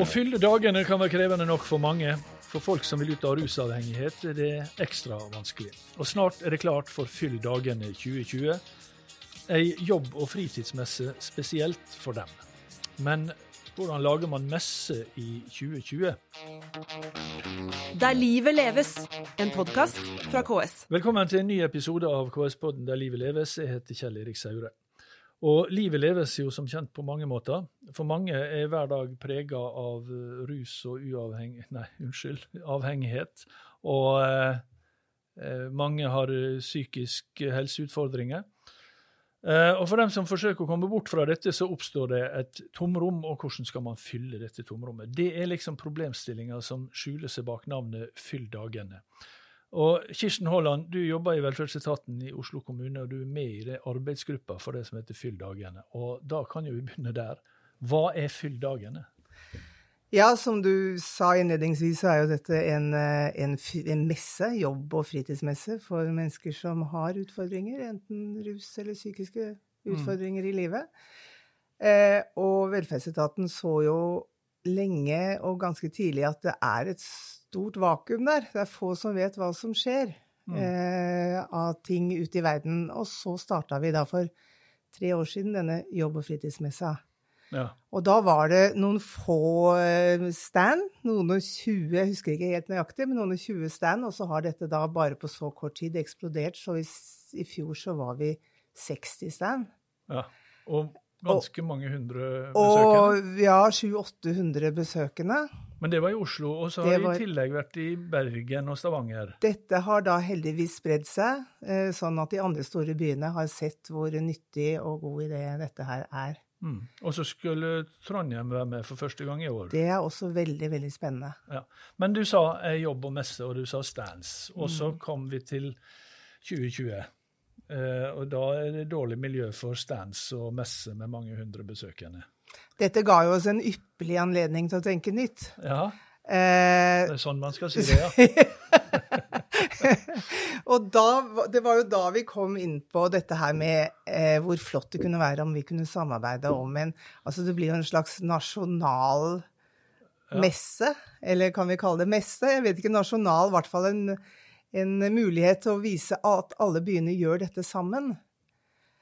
Å fylle dagene kan være krevende nok for mange. For folk som vil ut av rusavhengighet, er det ekstra vanskelig. Og snart er det klart for Fyll dagene 2020. Ei jobb- og fritidsmesse spesielt for dem. Men hvordan lager man messe i 2020? Der livet leves, en podkast fra KS. Velkommen til en ny episode av KS-podden Der livet leves. Jeg heter Kjell Erik Saure. Og livet leves jo som kjent på mange måter. For mange er hver dag prega av eh, rus og uavheng... Nei, unnskyld, avhengighet. Og eh, eh, mange har psykisk psykiske helseutfordringer. Eh, og for dem som forsøker å komme bort fra dette, så oppstår det et tomrom. Og hvordan skal man fylle dette tomrommet? Det er liksom problemstillinga som skjuler seg bak navnet Fyll dagene. Og Kirsten Haaland, du jobber i velferdsetaten i Oslo kommune, og du er med i det arbeidsgruppa for det som heter Fyll dagene. Og da kan jo vi begynne der. Hva er Fyll dagene? Ja, som du sa innledningsvis, så er jo dette en, eh, en, en messe, jobb- og fritidsmesse, for mennesker som har utfordringer, enten rus eller psykiske utfordringer i livet. Eh, og velferdsetaten så jo lenge og ganske tidlig at det er et stort vakuum der. Det er få som vet hva som skjer eh, av ting ute i verden. Og så starta vi da for tre år siden denne jobb- og fritidsmessa. Ja. Og da var det noen få eh, stand, noen og 20, jeg husker ikke helt nøyaktig, men noen og 20 stand, og så har dette da bare på så kort tid eksplodert, så i, i fjor så var vi 60 stand. ja. Og ganske mange hundre besøkende. Og ja, 700-800 besøkende. Men det var i Oslo. Og så har det var- i tillegg vært i Bergen og Stavanger. Dette har da heldigvis spredd seg, eh, sånn at de andre store byene har sett hvor nyttig og god idé dette her er. Mm. Og så skulle Trondheim være med for første gang i år. Det er også veldig, veldig spennende. Ja. Men du sa eh, jobb og messe, og du sa stands. Og Mm. så kom vi til 2020. Eh, og da er det dårlig miljø for stands og messe med mange hundre besøkende. Dette ga jo oss en ypperlig anledning til å tenke nytt. Ja, Eh, det er sånn man skal si det, ja. og da, det var jo da vi kom inn på dette her med eh, hvor flott det kunne være om vi kunne samarbeide om en Altså det blir jo en slags nasjonal messe, eller kan vi kalle det messe? Jeg vet ikke, nasjonal, i hvert fall en, en mulighet til å vise at alle byene gjør dette sammen.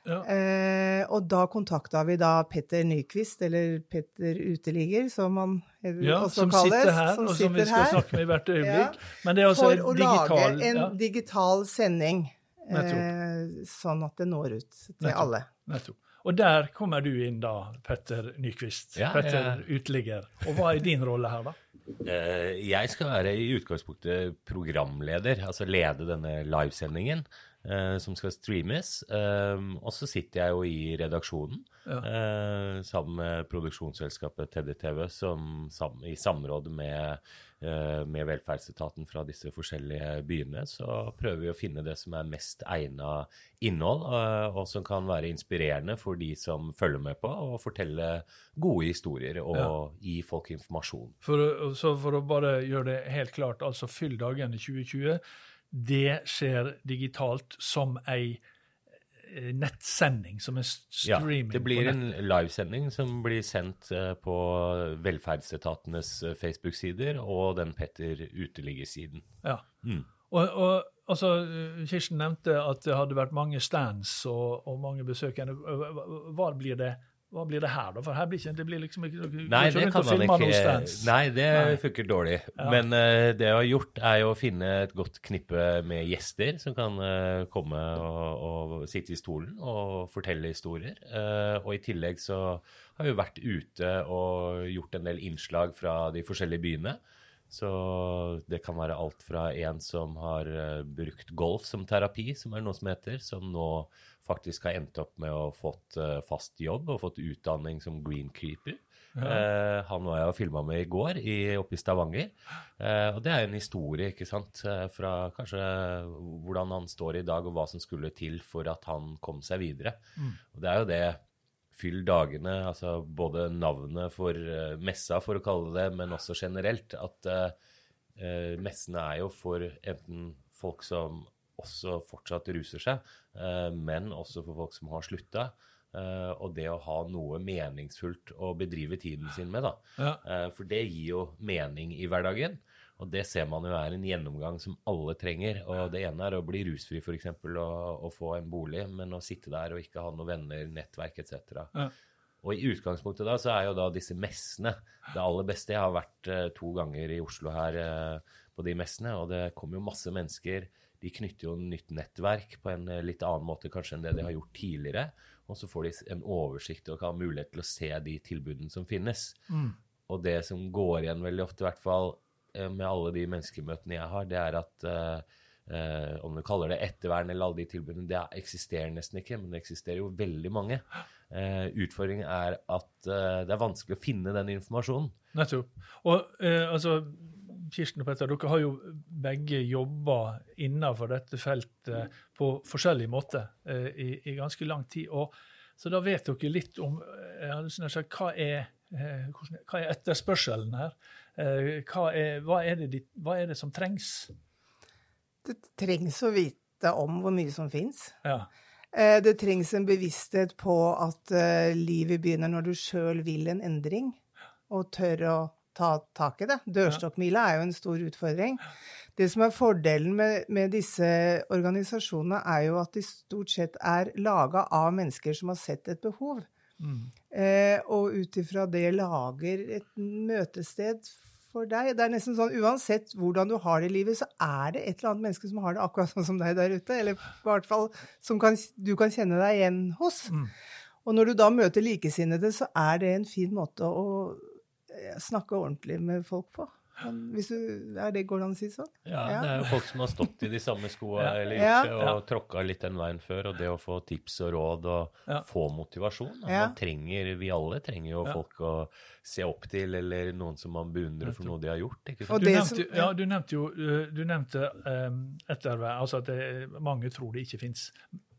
ja. Eh, og da kontakta vi da Petter Nyquist, eller Petter Uteligger, som han eh, ja også som kalles. sitter her, som og som vi skal her. snakke med i hvert øyeblikk. Ja. Men det er altså for å digital lage en ja, digital sending, eh, sånn at det når ut til Nettopp. alle. Nettopp. Og der kommer du inn da, Petter Nyquist. Ja, Petter Uteligger. Og hva er din rolle her, da? Eh, Jeg skal være i utgangspunktet programleder, altså lede denne livesendingen som skal streames. Eh, og så sitter jeg jo i redaksjonen Ja. eh, sammen med produksjonsselskapet TDTV, som sam, i samråd med, eh, med velferdsetaten fra disse forskjellige byene, så prøver vi å finne det som er mest egna innhold, eh, og som kan være inspirerende for de som følger med på, og fortelle gode historier og Ja. gi folk informasjon. For, så for å bare gjøre det helt klart, altså fyll dagene 2020. Det skjer digitalt som ei eh, nettsending, som en streaming. Ja, det blir en livesending som blir sendt eh, på velferdsetatenes eh, Facebook-sider og den Petter Uteligger-siden. Ja. Mm. Og, og altså, Kirsten nevnte at det hadde vært mange stands og, og mange besøkende. Hva blir det? Hva blir det her, da? For her blir ikke, det blir liksom ikke Nei, det kan man ikke. Nei, det Nei. funker dårlig. Ja. Men uh, det jeg har gjort, er jo å finne et godt knippe med gjester som kan uh, komme og, og sitte i stolen og fortelle historier. Uh, og i tillegg så har vi vært ute og gjort en del innslag fra de forskjellige byene. Så det kan være alt fra en som har eh, brukt golf som terapi, som er noe som heter, som nå faktisk har endt opp med å fått eh, fast jobb og fått utdanning som greenkeeper. Eh, han var jeg og filma med i går i, oppe i Stavanger. Eh, og det er en historie ikke sant, eh, fra kanskje hvordan han står i dag, og hva som skulle til for at han kom seg videre. Og det er jo det Fyll dagene, altså både navnet for eh, messa, for å kalle det, men også generelt. At eh, messene er jo for enten folk som også fortsatt ruser seg, uh, men også for folk som har slutta. Uh, og det å ha noe meningsfullt å bedrive tiden sin med, da. Ja. For det gir jo mening i hverdagen. Og det ser man jo er en gjennomgang som alle trenger. Og det ene er å bli rusfri, f.eks., og, og få en bolig, men å sitte der og ikke ha noen venner, nettverk etc. Ja. Og i utgangspunktet da, så er jo da disse messene det aller beste. Jeg har vært eh, to ganger i Oslo her eh, på de messene, og det kommer jo masse mennesker. De knytter jo nytt nettverk på en eh, litt annen måte kanskje enn det de har gjort tidligere. Og så får de en oversikt og kan ha mulighet til å se de tilbudene som finnes. Mm. Og det som går igjen veldig ofte, i hvert fall med alle de menneskemøtene jeg har, det er at eh, eh, om du kaller det ettervern eller alle de tilbudene, det eksisterer nesten ikke, men det eksisterer jo veldig mange. Eh, utfordringen er at eh, det er vanskelig å finne den informasjonen. Nettopp. Og eh, altså, Kirsten og Petter, dere har jo begge jobba innenfor dette feltet på forskjellig måte eh, i, i ganske lang tid. Og, så da vet dere litt om eh, jeg hva, er, eh, hva er etterspørselen her? Eh, hva, er, hva, er det, hva er det som trengs? Det trengs å vite om hvor mye som fins. Ja. Eh, Det trengs en bevissthet på at eh, livet begynner når du sjøl vil en endring, og tør å ta tak i det. Dørstokkmila er jo en stor utfordring. Det som er fordelen med, med disse organisasjonene, er jo at de stort sett er laga av mennesker som har sett et behov. Mm. Eh, og ut ifra det lager et møtested for deg. Det er nesten sånn, Uansett hvordan du har det i livet, så er det et eller annet menneske som har det akkurat sånn som deg der ute. Eller i hvert fall som kan, du kan kjenne deg igjen hos. Mm. Og når du da møter likesinnede, så er det en fin måte å eh, snakke ordentlig med folk på. Hvis du, er det Går det an å si sånn? Ja, Ja. Det er jo folk som har stått i de samme skoa Ja. eller Ja. gjort det, og Ja. tråkka litt den veien før. Og det å få tips og råd og Ja. få motivasjon. Ja. Man trenger, Vi alle trenger jo Ja. folk å se opp til, eller noen som man beundrer for noe de har gjort. ikke Og sant? Du, det nevnte, som- ja, du nevnte jo du nevnte um, ettervern, altså at det, mange tror det ikke fins.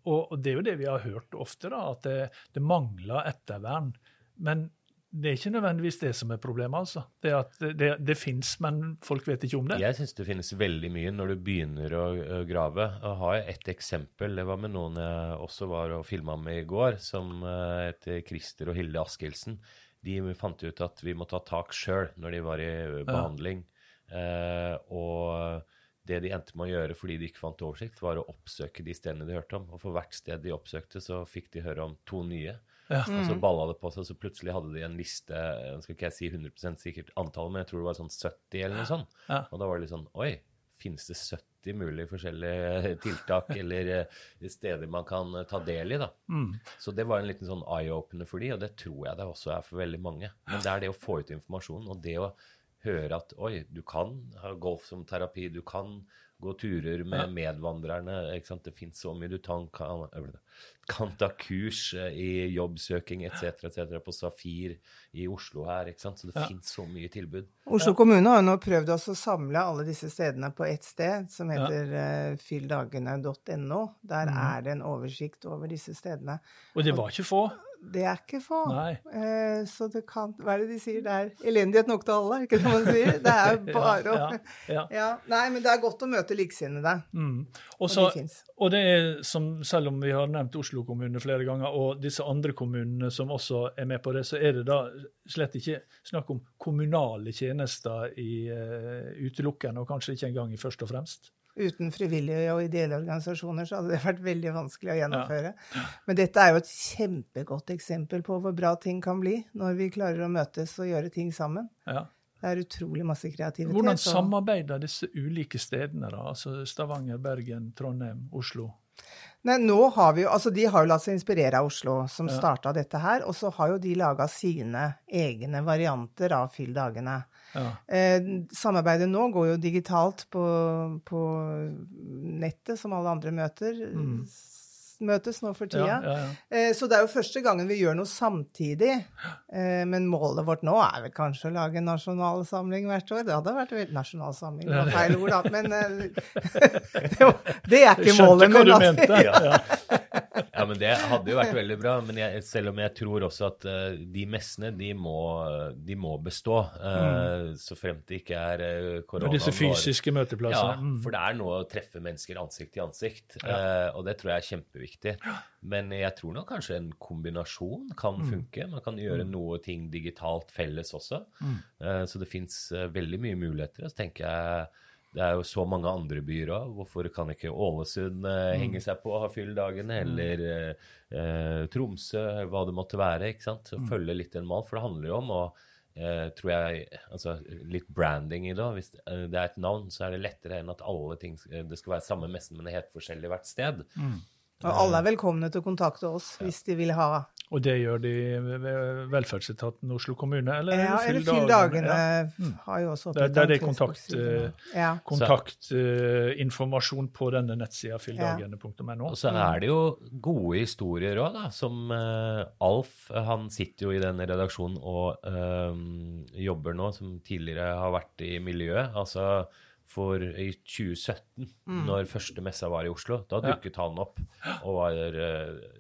Og, og det er jo det vi har hørt ofte, da, at det, det mangler ettervern. Men det er ikke nødvendigvis det som er problemet, altså. Det at det, det, det fins, men folk vet ikke om det. Jeg syns det finnes veldig mye når du begynner å, grave. Jeg har et eksempel. Det var med noen jeg også var og filma med i går, som eh, heter Christer og Hilde Askildsen. De fant ut at vi må ta tak sjøl når de var i behandling. behandling. Eh, og det de endte med å gjøre fordi de ikke fant oversikt, var å oppsøke de stedene de hørte om. Og for hvert sted de oppsøkte, så fikk de høre om to nye. Ja. Og så balla det på seg, så plutselig hadde de en liste Nå skal ikke jeg si 100% sikkert antall, men jeg tror det var sånn 70 eller noe sånt. Ja. Og da var det litt sånn Oi, finnes det 70 mulige forskjellige tiltak eller eh, steder man kan eh, ta del i, da? Mm. Så det var en liten sånn eye-opener for de, og det tror jeg det også er for veldig mange. Men det er det å få ut informasjon, og det å høre at oi, du kan ha golf som terapi, du kan gå turer med medvandrerne. ikke sant? Det fins så mye. Du kan, kan, kan ta kurs eh, i jobbsøking etc. etc. på Safir i Oslo her. ikke sant? Så det Ja. finnes så mye tilbud. Oslo kommune har jo nå prøvd også å samle alle disse stedene på ett sted, som heter ja. fylldagene.no. Der mm. er det en oversikt over disse stedene. Og det var ikke få. Det er ikke få. Eh, så det kan Hva er det de sier? Det er elendighet nok til alle, er ikke det man sier? Det er jo bare å ja, ja. ja. Nei, men det er godt å møte likesinnede. Mm. Og, Og så, de og det er som, selv om vi har nevnt Oslo kommune flere ganger, og disse andre kommunene som også er med på det, så er det da slett ikke snakk om kommunale tjenester i uh, utelukkende, og kanskje ikke engang i først og fremst. Uten frivillige og ideelle organisasjoner så hadde det vært veldig vanskelig å gjennomføre. Men dette er jo et kjempegodt eksempel på hvor bra ting kan bli når vi klarer å møtes og gjøre ting sammen. Ja. Det er utrolig masse kreativitet. Hvordan samarbeider disse ulike stedene, da? Altså Stavanger, Bergen, Trondheim, Oslo? Nei, nå har vi jo, altså De har jo latt seg inspirere av Oslo, som Ja. starta dette her. Og så har jo de laga sine egne varianter av Fyll dagene. Ja. Eh, samarbeidet nå går jo digitalt på, på nettet, som alle andre møter. Mm. Møtes nå for tida. ja, ja. ja. så det er jo første gangen vi gjør noe samtidig. Eh, men målet vårt nå er vel kanskje å lage en nasjonalsamling hvert år. Det hadde vært vel Nasjonalsamling det var feil ord, da. Men eh, det, var- det er ikke Jeg skjønte målet. hva du mente. Ja. Ja, men Det hadde jo vært veldig bra. Men jeg, selv om jeg tror også at uh, de messene de må, de må bestå. Uh, mm. Så fremt det ikke er uh, korona. Disse fysiske møteplassene. Ja, mm. for det er noe å treffe mennesker ansikt til ansikt. Ja. og det tror jeg er kjempeviktig. Men jeg tror nok kanskje en kombinasjon kan mm. funke. Man kan gjøre mm. noe ting digitalt felles også. Mm. så det fins veldig mye muligheter. Og så tenker jeg det er jo så mange andre byer òg. Hvorfor kan ikke Ålesund eh, mm. henge seg på og ha fylldagene? Mm. Eller eh, eh, Tromsø, hva det måtte være. ikke sant? Så Følge litt en mal. For det handler jo om å eh, tror jeg, altså Litt branding i det. Hvis det er et navn, så er det lettere enn at alle ting det skal være samme messen, men det heter helt forskjellig hvert sted. Mm. Og alle er velkomne til å kontakte oss ja. hvis de vil ha og det gjør de ved velferdsetaten Oslo kommune? Eller ja, eller Fylldagene ja. mm. har jo også Det, det er kontaktinformasjon kontakt, uh, på denne nettsida fylldagene.no. Og så er det jo gode historier òg, da. Som uh, Alf, han sitter jo i den redaksjonen og uh, jobber nå, som tidligere har vært i miljøet. altså for i 2017, mm. når første messa var i Oslo. Da dukket ja. han opp og var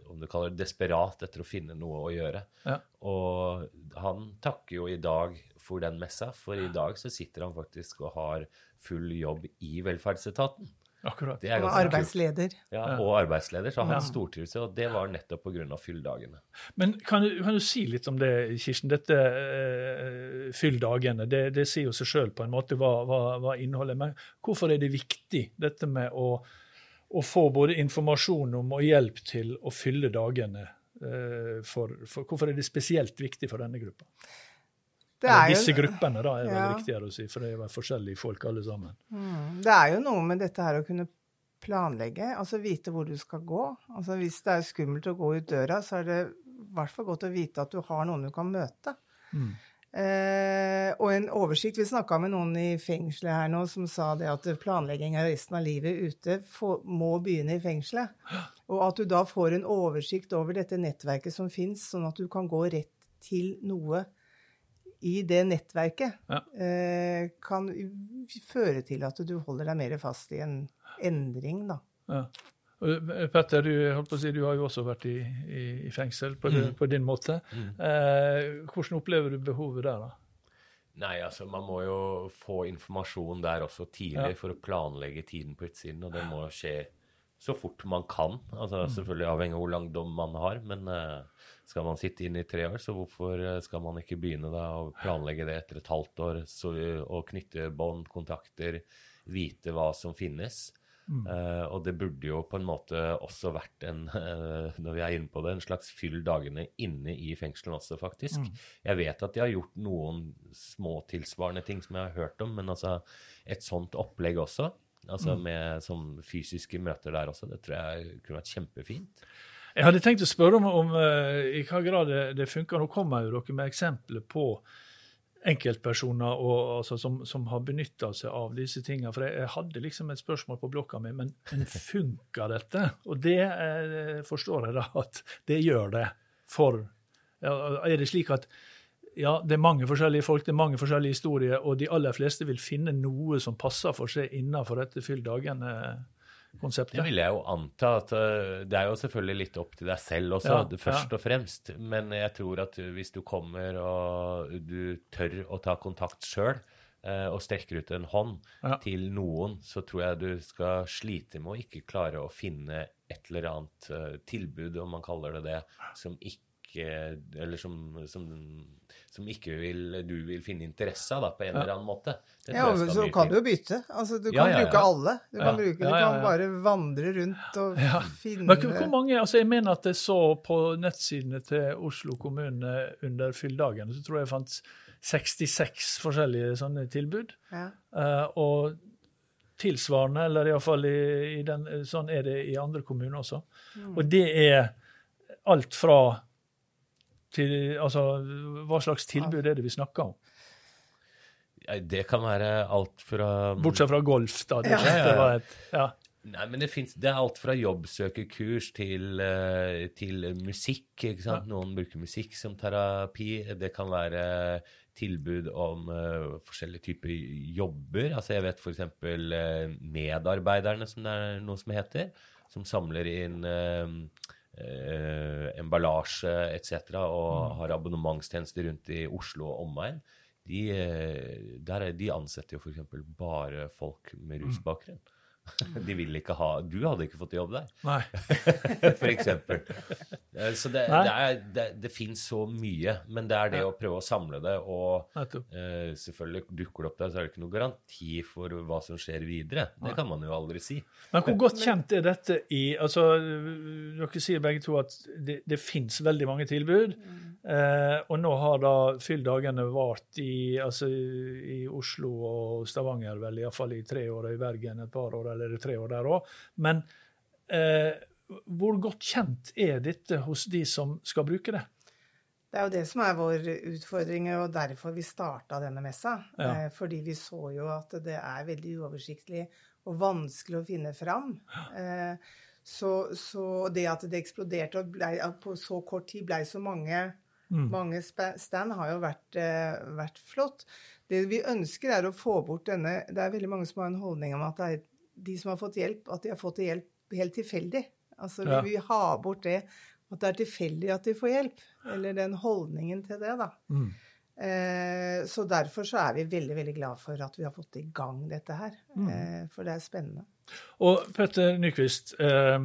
om du kaller det desperat etter å finne noe å gjøre. Ja. Og han takker jo i dag for den messa, for i dag så sitter han faktisk og har full jobb i velferdsetaten. Akkurat. og arbeidsleder. Ja, og arbeidsleder, så han ja. stortrives, og det var nettopp pga. fylldagene. Men kan du, kan du, si litt om det, Kirsten? Dette uh, fylldagene, det, det, sier jo seg sjøl på en måte hva, hva, hva innholdet er. Men hvorfor er det viktig, dette med å, å, få både informasjon om og hjelp til å fylle dagene? Uh, for, for, hvorfor er det spesielt viktig for denne gruppa? Eller disse gruppene, da, er det ja. riktigere å si, for det er jo forskjellige folk alle sammen. Mm. Det er jo noe med dette her å kunne planlegge, altså vite hvor du skal gå. Altså Hvis det er skummelt å gå ut døra, så er det i hvert fall godt å vite at du har noen du kan møte. Mm. Eh, og en oversikt Vi snakka med noen i fengselet her nå som sa det at planlegging av resten av livet ute for, må begynne i fengselet. Og at du da får en oversikt over dette nettverket som fins, sånn at du kan gå rett til noe i det nettverket ja. eh, kan føre til at du holder deg mer fast i en endring, da. Ja. Eh, Petter, du, si, du, har jo også vært i, i, i fengsel på, mm. på, din måte. Mm. Eh, hvordan opplever du behovet der, da? Nei, altså Man må jo få informasjon der også tidlig ja. for å planlegge tiden på utsiden. Og det må skje så fort man kan. Altså mm. Selvfølgelig avhengig av hvor lang dom man har. Men uh, skal man sitte inne i tre år, så hvorfor eh, skal man ikke begynne da å planlegge det etter et halvt år så, og knytte bånd, kontakter, vite hva som finnes? Mm. Uh, og det burde jo på en måte også vært en uh, når vi er inne på det, en slags fyll dagene inne i fengselet også, faktisk. Mm. Jeg vet at de har gjort noen små tilsvarende ting som jeg har hørt om, men altså et sånt opplegg også, altså mm. med sånn fysiske møter der også, det tror jeg kunne vært kjempefint. Jeg hadde tenkt å spørre om, om uh, i hva grad det, det funker. Nå kommer jo dere med eksempler på enkeltpersoner og, altså, som, som, har benytta seg av disse tingene. For jeg, jeg, hadde liksom et spørsmål på blokka mi, men, men funker dette? Og det eh, forstår jeg da at det gjør det. For ja, er det slik at ja, det er mange forskjellige folk, det er mange forskjellige historier, og de aller fleste vil finne noe som passer for seg innenfor dette fyll dagene? konseptet. Det vil jeg jo anta. at uh, Det er jo selvfølgelig litt opp til deg selv også, ja, først ja. og fremst. Men jeg tror at hvis du kommer og du tør å ta kontakt sjøl, uh, og strekker ut en hånd ja. til noen, så tror jeg du skal slite med å ikke klare å finne et eller annet tilbud, om man kaller det det, som ikke Eller som, som som ikke vil, du vil finne interesse av da, på en eller annen måte. ja, men så kan du jo bytte. Altså, du kan ja, ja, bruke alle. Du kan, bruke, du kan bare vandre rundt og finne Men hvor mange, altså Jeg mener at jeg så på nettsidene til Oslo kommune under fylledagene, så tror jeg jeg fant 66 forskjellige sånne tilbud. Uh, og tilsvarende, eller iallfall i, i den, sånn er det i andre kommuner også. Mm. Og det er alt fra til, altså, hva slags tilbud er det vi snakker om? Det kan være alt fra Bortsett fra golf, da. Det, ja. det var et, ja. Nei, men det, finnes, det er alt fra jobbsøkerkurs til, eh, til musikk. ikke sant? Ja. Noen bruker musikk som terapi. Det kan være tilbud om uh, forskjellige typer jobber. Altså Jeg vet f.eks. Uh, medarbeiderne, som det er noe som heter, som samler inn uh, eh, emballasje etc., og har abonnementstjenester rundt i Oslo og omegn, de, eh, de ansetter jo f.eks. bare folk med rusbakgrunn. De vil ikke ha Du hadde ikke fått jobb der, Nei. for eksempel. Eh, Så det, Nei. det, er, det, det fins så mye, men det er det Ja. å prøve å samle det. Og eh, selvfølgelig dukker det opp der, så er det ikke noen garanti for hva som skjer videre. Det kan man jo aldri si. Men hvor godt kjent er dette i altså, Dere sier begge to at det, det fins veldig mange tilbud. Eh, og nå har da Fyll-dagene vart i, altså, i Oslo og Stavanger vel iallfall i tre år, og i Bergen et par år, eller er tre år der òg. Men eh, hvor godt kjent er dette hos de som skal bruke det? Det er jo det som er vår utfordring, og derfor vi starta denne messa. Ja. Eh, fordi vi så jo at det er veldig uoversiktlig og vanskelig å finne fram. Ja. så, så det at det eksploderte og ble, på så kort tid blei så mange, mange stand, har jo vært, eh, vært flott. Det vi ønsker, er å få bort denne Det er veldig mange som har en holdning om at det er de som har fått hjelp, at de har fått hjelp helt tilfeldig. Altså, Ja. vi vil ha bort det at det er tilfeldig at de får hjelp. Eller den holdningen til det, da. Mm. Eh, så derfor så er vi veldig, veldig glad for at vi har fått i gang dette her. Mm. Eh, for det er spennende. Og Petter Nyquist, eh,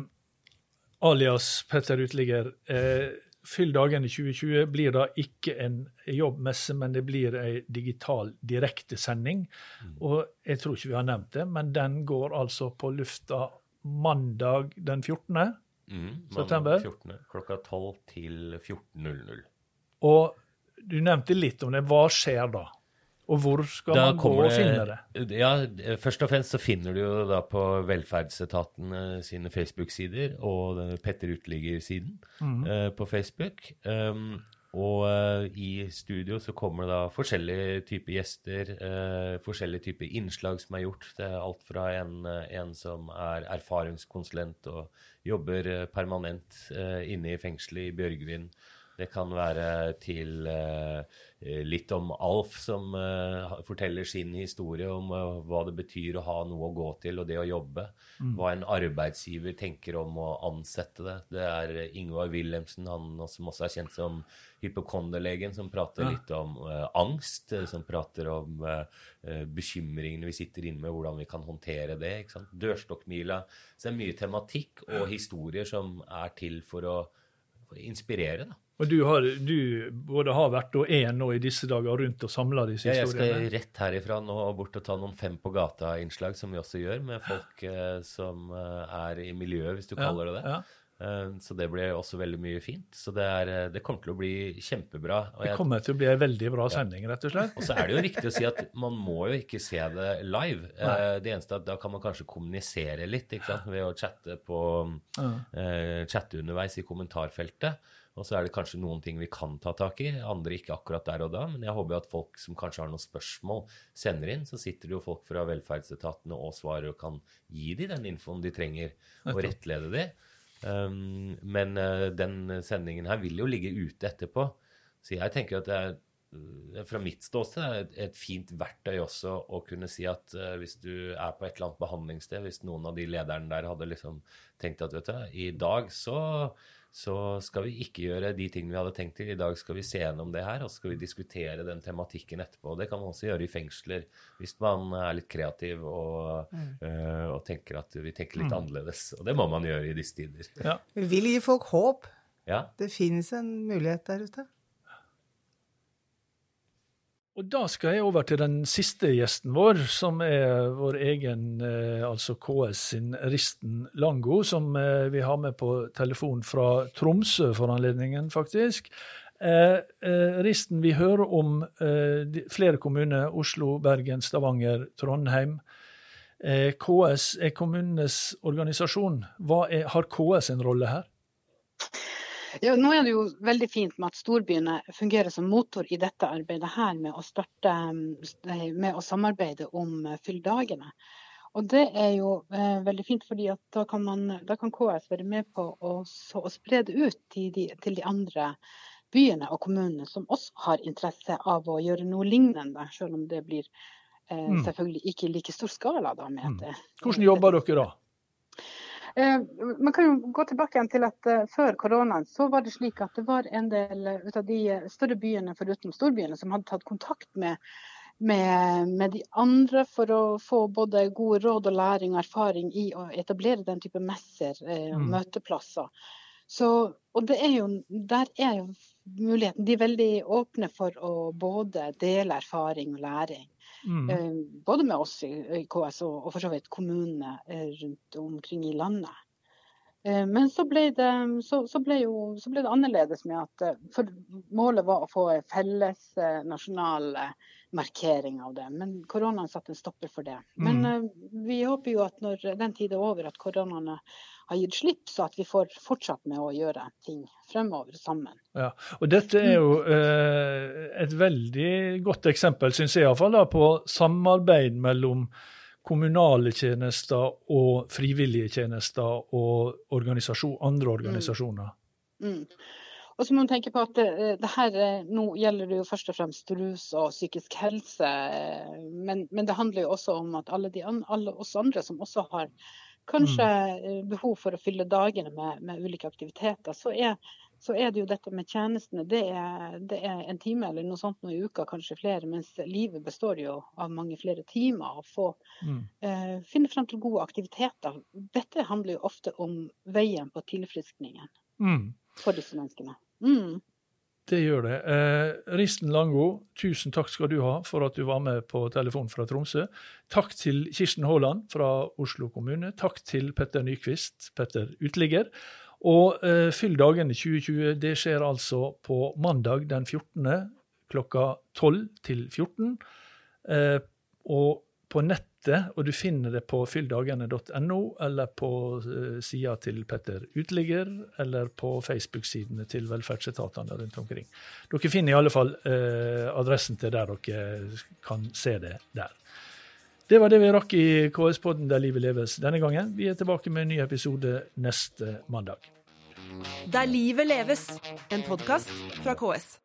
alias Petter Uteligger. Fyll dagene 2020 blir da ikke en jobbmesse, men det blir ei digital direktesending. Og jeg tror ikke vi har nevnt det, men den går altså på lufta mandag den 14. Mm, September? 14. Klokka 12 til 14.00. Og du nevnte litt om det. Hva skjer da? Og hvor skal man gå og finne det? Ja, Først og fremst så finner du jo da på Velferdsetaten eh, sine Facebook-sider og Petter Uteligger-siden Mhm. uh, på Facebook. Um, og uh, i studio så kommer det da forskjellige typer gjester, uh, forskjellige typer innslag som er gjort. Det er alt fra en, eh, en som er erfaringskonsulent og jobber eh, permanent eh, inne i fengselet i Bjørgvin. Det kan være til eh, litt om Alf, som eh, forteller sin historie om eh, hva det betyr å ha noe å gå til og det å jobbe. Hva en arbeidsgiver tenker om å ansette det. Det er Ingvar Wilhelmsen, han som også er kjent som hypokonderlegen, som prater litt om angst. Som prater om bekymringene vi sitter inne med, hvordan vi kan håndtere det. Dørstokkmila. Så det er mye tematikk og historier som er til for å inspirere. da. Og du, har, du både har vært og er nå i disse dager rundt og samla disse Ja, jeg skal rett herifra nå og bort og ta noen Fem på gata-innslag, som vi også gjør, med folk eh, som eh, er i miljøet, hvis du kaller det det. Ja. Eh, så det blir også veldig mye fint. Så det, er, eh, det kommer til å bli kjempebra. Og, Det kommer til å bli en veldig bra sending, rett og slett. og så er det jo riktig å si at man må jo ikke se det live. Nei. Eh, det eneste er at da kan man kanskje kommunisere litt ikke sant? ved å chatte, på, Ja. eh, chatte underveis i kommentarfeltet. Og så er det kanskje noen ting vi kan ta tak i, andre ikke akkurat der og da. Men jeg håper at folk som kanskje har noen spørsmål, sender inn. Så sitter det jo folk fra velferdsetatene og svarer og kan gi dem den infoen de trenger, og rettlede de. Um, men uh, den sendingen her vil jo ligge ute etterpå. Så jeg tenker at det er eh, fra mitt ståsted er det et fint verktøy også å kunne si at uh, hvis du er på et eller annet behandlingssted, hvis noen av de lederne der hadde liksom tenkt at vet du, i dag så, så skal vi ikke gjøre de tingene vi hadde tenkt til. I dag skal vi se gjennom det her, og så skal vi diskutere den tematikken etterpå. Det kan man også gjøre i fengsler hvis man er litt kreativ og, eh, og tenker at vi tenker litt annerledes. Og det må man gjøre i disse tider. Ja. Vi vil gi folk håp. Ja. Det finnes en mulighet der ute. Og da skal jeg over til den siste gjesten vår, som er vår egen, eh, altså KS sin Risten Lango, som eh, vi har med på telefon fra Tromsø for anledningen, faktisk. Eh, Risten, vi hører om flere kommuner, Oslo, Bergen, Stavanger, Trondheim. KS er kommunenes organisasjon. Er, har KS en rolle her? Ja, nå er det jo veldig fint med at storbyene fungerer som motor i dette arbeidet her med å starte eh, med å samarbeide om fylldagene. Og det er jo eh, veldig fint, fordi da kan, man, da kan KS være med på å, så, å spre det ut til de, til de andre byene og kommunene som også har interesse av å gjøre noe lignende, selv om det blir eh, Mm. selvfølgelig ikke i like stor skala. Da, med Mm. det- Hvordan jobber dere da? Eh, man kan jo gå tilbake igjen til at uh, før koronaen så var det slik at det var en del uh, ut av de større byene foruten storbyene som hadde tatt kontakt med, med, med, de andre for å få både gode råd og læring og erfaring i å etablere den type messer og mm. møteplasser. Så, og det er jo, der er jo muligheten. De er veldig åpne for å både dele erfaring og læring. Mm. Eh, både med oss i KS og, for så vidt kommunene eh, rundt omkring i landet. Eh, men så ble, det, så, så, ble jo, så ble, det, annerledes med at målet var å få felles nasjonal markering av det. Men koronaen satte en stopper for det. Men mm. vi håper jo at når den tid er over, at koronaen har gitt slipp, så at vi får fortsatt med å gjøre ting fremover sammen. Ja, og Dette er jo eh, et veldig godt eksempel, syns jeg iallfall, på samarbeid mellom kommunale tjenester og frivillige tjenester og organisasjon, andre mm. organisasjoner. Mm. Mm. Og så må man tenke på at det, det, her, eh, Nå gjelder det jo først og fremst rus og psykisk helse, eh, men, men det handler jo også om at alle, de, alle oss andre som også har kanskje mm. behov for å fylle dagene med, med ulike aktiviteter, så er, så er, det jo dette med tjenestene. Det er, det er, en time eller noe sånt noe i uka, kanskje flere. Mens livet består jo av mange flere timer. Å få mm. eh, finne frem til gode aktiviteter. Dette handler jo ofte om veien på tilfriskningen mm. for disse menneskene. Mm. Det gjør det. Eh, Risten Lango, tusen takk skal du ha for at du var med på telefon fra Tromsø. Takk til Kirsten Haaland fra Oslo kommune. Takk til Petter Nyquist, Petter uteligger. Og eh, Fyll dagene 2020, det skjer altså på mandag den 14. klokka 12 til 14. Eh, og på nettet, og du finner det på fylldagene.no, eller på uh, sida til Petter Uteligger, eller på Facebook-sidene til velferdsetatene rundt omkring. Dere finner i alle fall eh, adressen til der dere kan se det der. Det var det vi rakk i KS-podden Der livet leves denne gangen. Vi er tilbake med en ny episode neste mandag. Der livet leves, en podkast fra KS.